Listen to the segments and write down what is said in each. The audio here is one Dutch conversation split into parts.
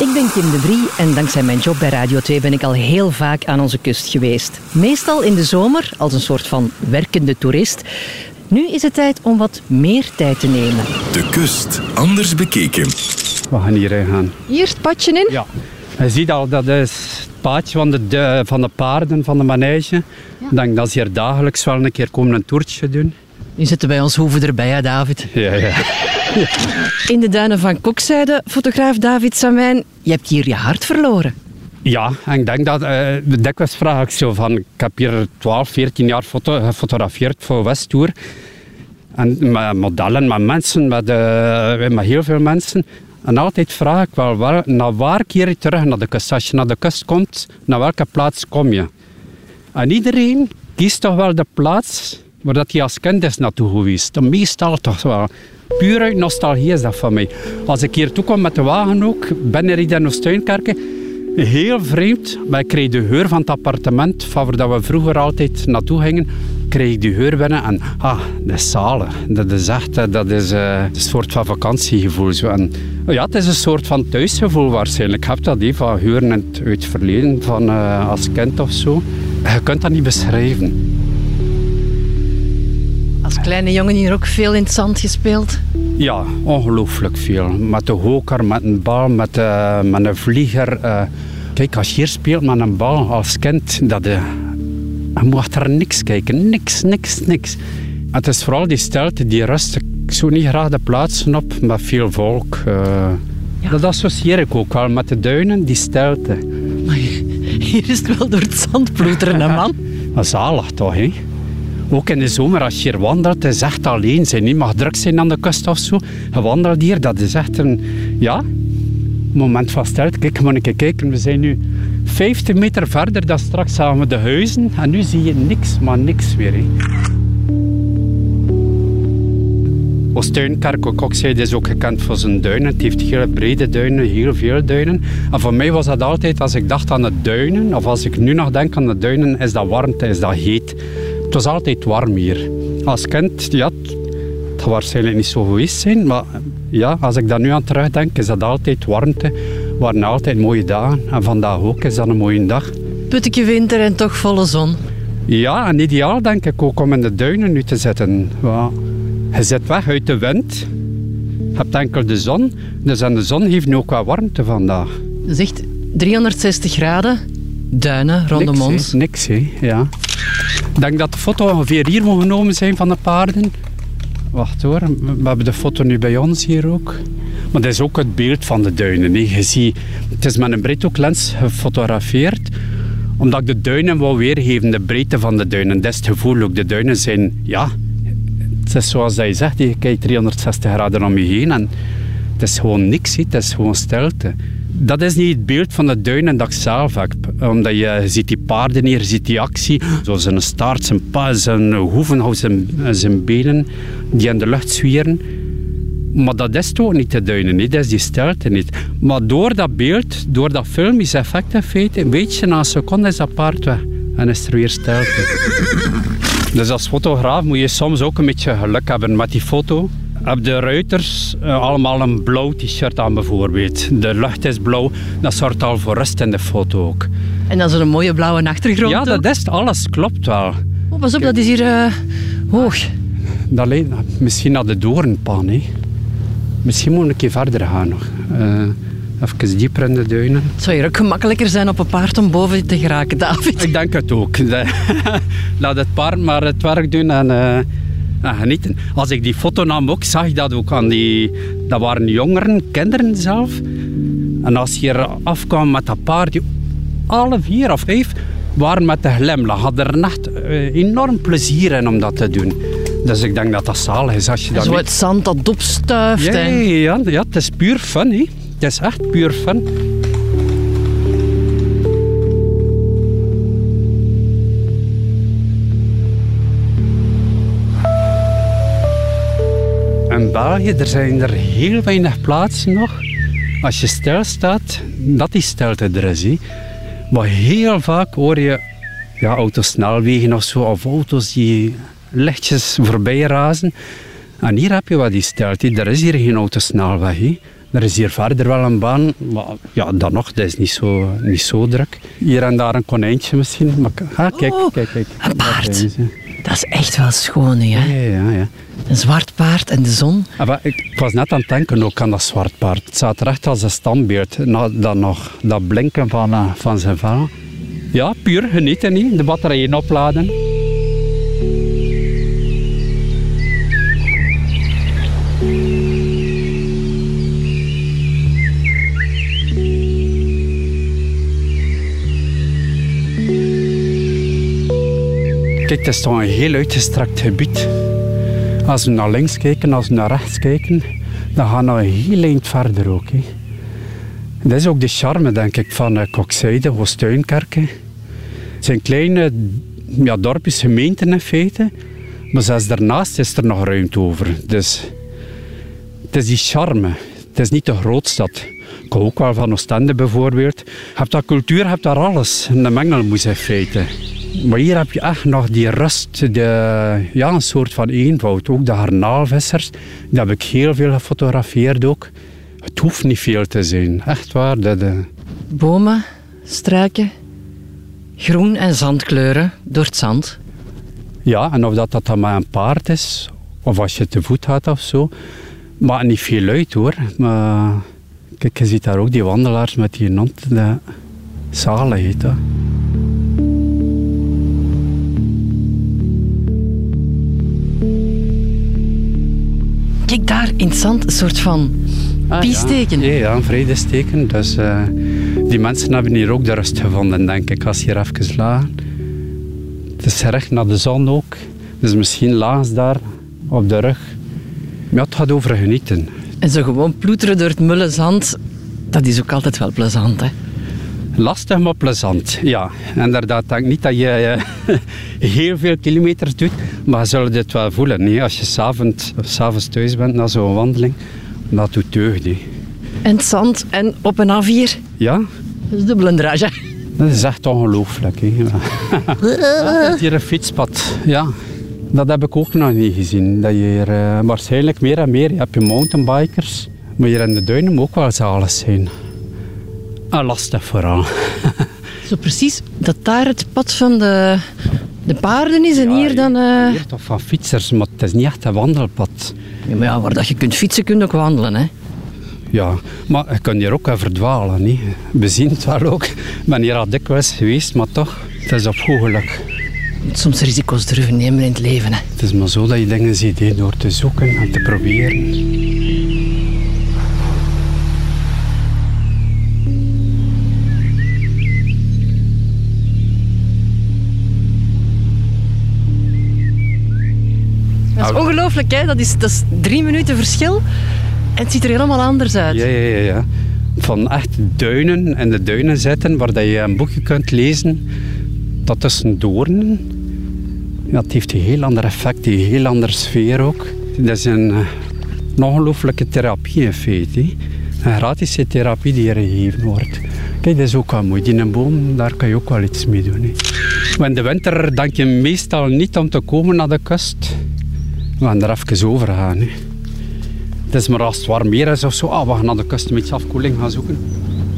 Ik ben Kim de Vrie en dankzij mijn job bij Radio 2 ben ik al heel vaak aan onze kust geweest. Meestal in de zomer als een soort van werkende toerist. Nu is het tijd om wat meer tijd te nemen. De kust, anders bekeken. We gaan hierheen gaan. Hier het padje in? Ja. Je ziet al, dat is het paadje van de, de- van de paarden, van de manege. Ik denk dat ze hier dagelijks wel een keer komen een toertje doen. Nu zitten wij ons hoeven erbij, hè, David. Ja, ja. In de duinen van Kokzijde, fotograaf David Samijn, je hebt hier je hart verloren. Ja, en ik denk dat, eh dikwijls vraag ik zo van, ik heb hier 12, 14 jaar foto, gefotografeerd voor Westtour. En met modellen, met mensen, met, eh, met heel veel mensen. En altijd vraag ik wel, waar, naar waar keer je terug naar de kust? Als je naar de kust komt, naar welke plaats kom je? En iedereen kiest toch wel de plaats waar dat hij als kind is naartoe geweest. De meestal toch wel. Puur uit nostalgie is dat van mij. Als ik hier toe kom met de wagen ook, ben er in Steunkerken, heel vreemd, maar ik kreeg de geur van het appartement van waar we vroeger altijd naartoe gingen, kreeg ik die geur binnen en ah, is zalig. Dat is echt, eh, dat is eh, een soort van vakantiegevoel. Zo. En, ja, het is een soort van thuisgevoel waarschijnlijk. Ik heb dat die van geuren uit uit het verleden, van eh, als kind of zo. Je kunt dat niet beschrijven. Kleine jongen hier ook veel in het zand gespeeld. Ja, ongelooflijk veel. Met de hoker, met een bal, met, eh, met een vlieger. eh. Kijk, als je hier speelt met een bal als kind, dat, eh, je moet achter niks kijken. Niks, niks, niks. Het is vooral die stilte, die rust. Ik zou niet graag de plaatsen op met veel volk. eh. Dat associeer ik ook wel met de duinen, die stilte. Maar hier is het wel door het zand ploeteren, hè, man. Maar zalig toch, hè? Ook in de zomer, als je hier wandelt, is echt alleen zijn. Je mag druk zijn aan de kust of zo. Je wandelt hier, dat is echt een... Ja, moment van stilte. Kijk, moet ik kijken. We zijn nu 50 meter verder dan straks zagen we de huizen. En nu zie je niks, maar niks meer. Hè. Kokzijde is ook gekend voor zijn duinen. Het heeft hele brede duinen, heel veel duinen. En voor mij was dat altijd, als ik dacht aan de duinen, of als ik nu nog denk aan de duinen, is dat warmte, is dat heet. Het was altijd warm hier. Als kind, ja, het gaat waarschijnlijk niet zo geweest zijn, maar ja, als ik daar nu aan terugdenk, is dat altijd warmte. waren altijd mooie dagen. En vandaag ook is dat een mooie dag. Putteke winter en toch volle zon. Ja, en ideaal denk ik ook om in de duinen nu te zitten. Ja, je zit weg uit de wind. Je hebt enkel de zon. Dus en de zon geeft nu ook wat warmte vandaag. Dat is echt 360 graden. Duinen rondom niks, ons. Niks, hè. Ja. Ik denk dat de foto ongeveer hier moet genomen zijn van de paarden. Wacht hoor, we hebben de foto nu bij ons hier ook. Maar dat is ook het beeld van de duinen. Hè. Je ziet, het is met een breedhoeklens gefotografeerd omdat ik de duinen wil weergeven, de breedte van de duinen. Dat is het gevoel ook. De duinen zijn, ja, het is zoals dat je zegt, je kijkt 360 graden om je heen en het is gewoon niks, het is gewoon stilte. Dat is niet het beeld van de duinen dat ik zelf heb. Omdat je, ziet die paarden hier, je ziet die actie. Zo zijn staart, zijn pa, zijn hoeven, zijn, zijn benen, die in de lucht zwieren. Maar dat is toch niet de duinen, niet? dat is die stilte niet. Maar door dat beeld, door dat filmisch effect in feite, weet je, na een seconde is dat paard weg. En is er weer stilte. dus als fotograaf moet je soms ook een beetje geluk hebben met die foto. Heb de ruiters eh, allemaal een blauw t-shirt aan bijvoorbeeld. De lucht is blauw, dat zorgt al voor rust in de foto ook. En dan zo'n mooie blauwe achtergrond. Ja, ook. dat is alles, klopt wel. Oh, pas op, dat is hier eh, hoog. Dat leidt misschien naar de doornpan. Hè. Misschien moet ik een keer verder gaan nog. Eh, even dieper in de duinen. Het zou hier ook gemakkelijker zijn op een paard om boven te geraken, David. Ik denk het ook. Laat het paard maar het werk doen en, en genieten. Als ik die foto nam ook, zag ik dat ook aan die... Dat waren jongeren, kinderen zelf. En als je hier afkwam met dat paard, die, alle vier of vijf waren met de glimlach. Hadden er echt eh, enorm plezier in om dat te doen. Dus ik denk dat dat zalig is als je dat Zo het zand dat opstuift. ja, en... ja, ja, het is puur fun. Hè. Het is echt puur fun. België er zijn er heel weinig plaatsen nog. Als je stilstaat, dat die stilte er is. Maar heel vaak hoor je ja, autosnelwegen of zo, of auto's die lichtjes voorbij razen. En hier heb je wat die stilte. Er is hier geen autosnelweg. Er is hier verder wel een baan, maar ja, dan nog, dat is niet zo, niet zo druk. Hier en daar een konijntje misschien. Maar, ah, kijk, Oh, kijk, kijk. een paard. Zijn ze. Dat is echt wel schoon, hè? Ja, ja, ja. Een zwart paard en de zon. Ah, ik, was net aan het denken ook aan dat zwart paard. Het staat er echt als een standbeeld. Nou, dan nog dat blinken van, eh, van zijn vel. Ja, puur genieten, niet? de batterijen opladen. Kijk, het is toch een heel uitgestrekt gebied. Als we naar links kijken, als we naar rechts kijken, dan gaan we heel eind verder ook. Dat is ook de charme, denk ik, van uh, Kokzijde, Oostuinkerken. Het zijn kleine ja, dorpjes, gemeenten in feite. Maar zelfs daarnaast is er nog ruimte over. Dus het is die charme. Het is niet de grootstad. Ik hou ook wel van Oostende bijvoorbeeld. Je hebt dat cultuur, je hebt daar alles. Een mengelmoes in feite. Maar hier heb je echt nog die rust, de, ja, een soort van eenvoud. Ook de garnaalvissers, die heb ik heel veel gefotografeerd ook. Het hoeft niet veel te zijn, echt waar. De, de, Bomen, struiken, groen en zandkleuren door het zand. ja, en of dat, dat dan met een paard is, of als je te voet gaat of zo, maakt niet veel uit hoor. Maar kijk, je ziet daar ook die wandelaars met die hond, de zaligheid. Hè. Kijk daar in het zand een soort van Ah, piesteken. Ja, ja, een vredesteken. Dus eh, die mensen hebben hier ook de rust gevonden, denk ik, als hier even lagen. Het is recht naar de zon ook. Dus misschien ze daar op de rug. Maar het gaat over genieten. En zo gewoon ploeteren door het mulle zand, dat is ook altijd wel plezant, hè? Lastig, maar plezant. Ja, inderdaad. Ik denk niet dat je eh, heel veel kilometers doet, maar je zult dit wel voelen. Nee? Als je s'avonds s'avonds thuis bent na zo'n wandeling, dat doet deugd. hè. En het zand en op en af hier, Ja, dat is dubbel een drage. Dat is echt ongelooflijk. Hè. Ja, het hier een fietspad. Ja, dat heb ik ook nog niet gezien. Dat je hier, eh, waarschijnlijk meer en meer. Je hebt je mountainbikers. Maar hier in de duinen moet ook wel zalig zijn. En lastig vooral. Zo precies, dat daar het pad van de, de paarden is en hier dan... eh, Hier toch van fietsers, maar het is niet echt een wandelpad. Ja, maar ja, waar dat je kunt fietsen, kun je ook wandelen, hè? Ja, maar je kunt hier ook wel verdwalen. Niet? We zien het wel ook. Ik ben hier al dikwijls geweest, maar toch, het is opvoegelijk. Je moet soms risico's durven nemen in het leven, hè? Het is maar zo dat je dingen ziet, hè, door te zoeken en te proberen. Dat is ongelooflijk, hè? Dat is, dat is drie minuten verschil en het ziet er helemaal anders uit. Ja, ja, ja, ja. Van echt duinen en de duinen zitten waar dat je een boekje kunt lezen, dat tussen doornen. Ja, het heeft een heel ander effect, een heel andere sfeer ook. Dat is een, eh, een ongelooflijke therapie in feite. hè. Een gratis therapie die hier gegeven wordt. Kijk, dat is ook wel mooi. Die een boom, daar kan je ook wel iets mee doen. hè. Maar in de winter denk je meestal niet om te komen naar de kust. We gaan er even over gaan. hè. Het is maar als het warm weer is of zo, ah, we gaan naar de kust een beetje afkoeling gaan zoeken.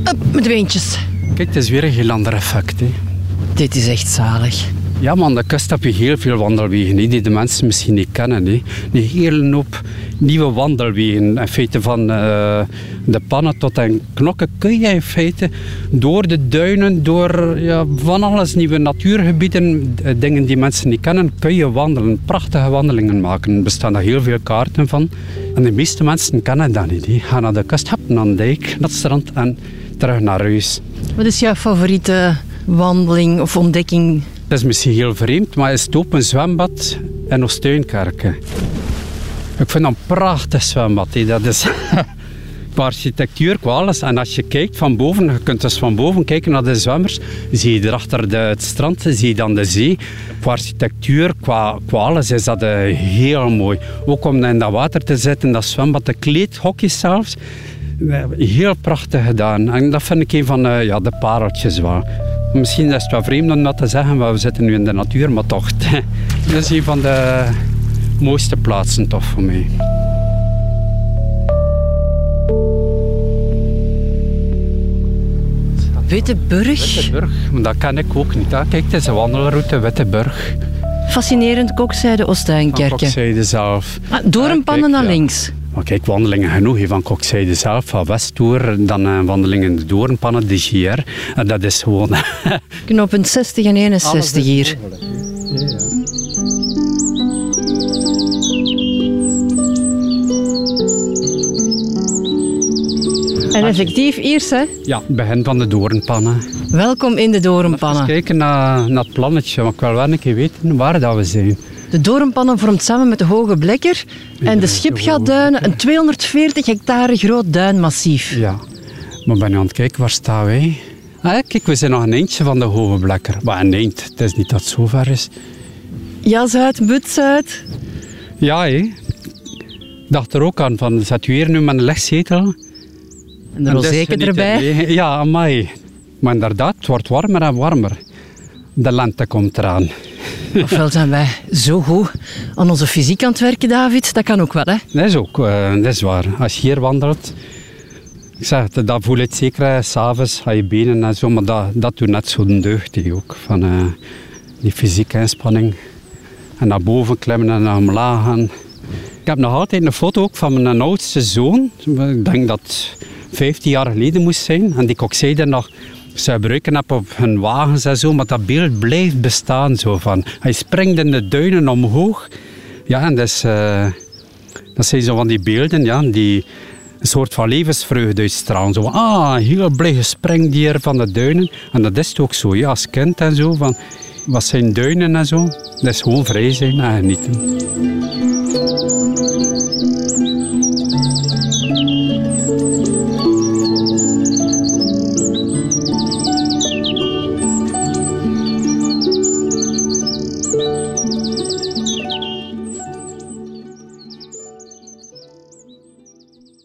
Up, met weentjes. Kijk, het is weer een heel ander effect. Hè. Dit is echt zalig. Ja, aan de kust heb je heel veel wandelwegen die de mensen misschien niet kennen. Hè. Een hele hoop nieuwe wandelwegen. In feite van eh, de pannen tot en knokken kun je in feite door de duinen, door ja, van alles nieuwe natuurgebieden, eh, dingen die mensen niet kennen, kun je wandelen. Prachtige wandelingen maken. Er bestaan daar heel veel kaarten van. En de meeste mensen kennen dat niet. Gaan naar de kust, happen aan de dijk, naar het strand en terug naar huis. Wat is jouw favoriete wandeling of ontdekking? Dat is misschien heel vreemd, maar is het open zwembad in Oostuinkerken. Ik vind dat een prachtig zwembad. Dat is qua architectuur, qua alles. En als je kijkt van boven, je kunt dus van boven kijken naar de zwemmers, zie je erachter de, het strand, zie je dan de zee. Qua architectuur, qua, qua alles is dat eh, heel mooi. Ook om in dat water te zitten, dat zwembad, de kleedhokjes zelfs. Eh, Heel prachtig gedaan. En dat vind ik een van de, ja, de pareltjes wel. Misschien is het wel vreemd om dat te zeggen, maar we zitten nu in de natuur, maar toch. Dit is een van de mooiste plaatsen toch voor mij. Witteburg? Witteburg, dat ken ik ook niet. Hè. Kijk, het is een wandelroute Witteburg. Fascinerend kokzijde Oostenkerken. Kokzijde zelf. Maar door een pannen naar links? Maar kijk, wandelingen genoeg hier van Kokzijde zelf, van Westtoer, dan een wandeling in de Doornpannen, de GR. En dat is gewoon... Knooppunt 60 en 61 hier. En effectief, Iers, hè? Ja, begin van de Doornpannen. Welkom in de Eens Doornpannen. kijken naar, naar het plannetje, maar ik wil wel een keer weten waar dat we zijn. De Doornpannen vormt samen met de Hoge Blekker en de Schipgatduinen een 240 hectare groot duinmassief. Ja, maar ben je aan het kijken, waar staan wij? Ah, kijk, we zijn nog een eindje van de Hoge Blekker. Maar een eind, het is niet dat het zo ver is. Ja, Zuid, But Zuid. Ja, hé. Ik dacht er ook aan, van, zet u hier nu met een legzetel? En de dus rozeken genieten. erbij. Ja, amai. Maar inderdaad, het wordt warmer en warmer. De lente komt eraan. Ofwel zijn wij zo goed aan onze fysiek aan het werken, David. Dat kan ook wel, hè? Dat is ook, eh, dat is waar. Als je hier wandelt, ik zeg dat voel je het zeker s'avonds aan je benen en zo, maar dat, dat doet net zo'n deugd die ook, van eh, die fysieke inspanning. En naar boven klimmen en naar omlaag gaan. Ik heb nog altijd een foto ook van mijn oudste zoon. Ik denk dat het 15 jaar geleden moest zijn. En die zeiden nog ze gebruiken op hun wagens en zo, maar dat beeld blijft bestaan. Zo van. Hij springt in de duinen omhoog. Ja, en dat, is, eh, dat zijn zo van die beelden ja, die een soort van levensvreugde uitstralen. Zo, ah, heel blij gespringt die hier van de duinen. En dat is het ook zo, ja, als kind en zo. Van, wat zijn duinen en zo? Dat is gewoon vrij zijn en genieten.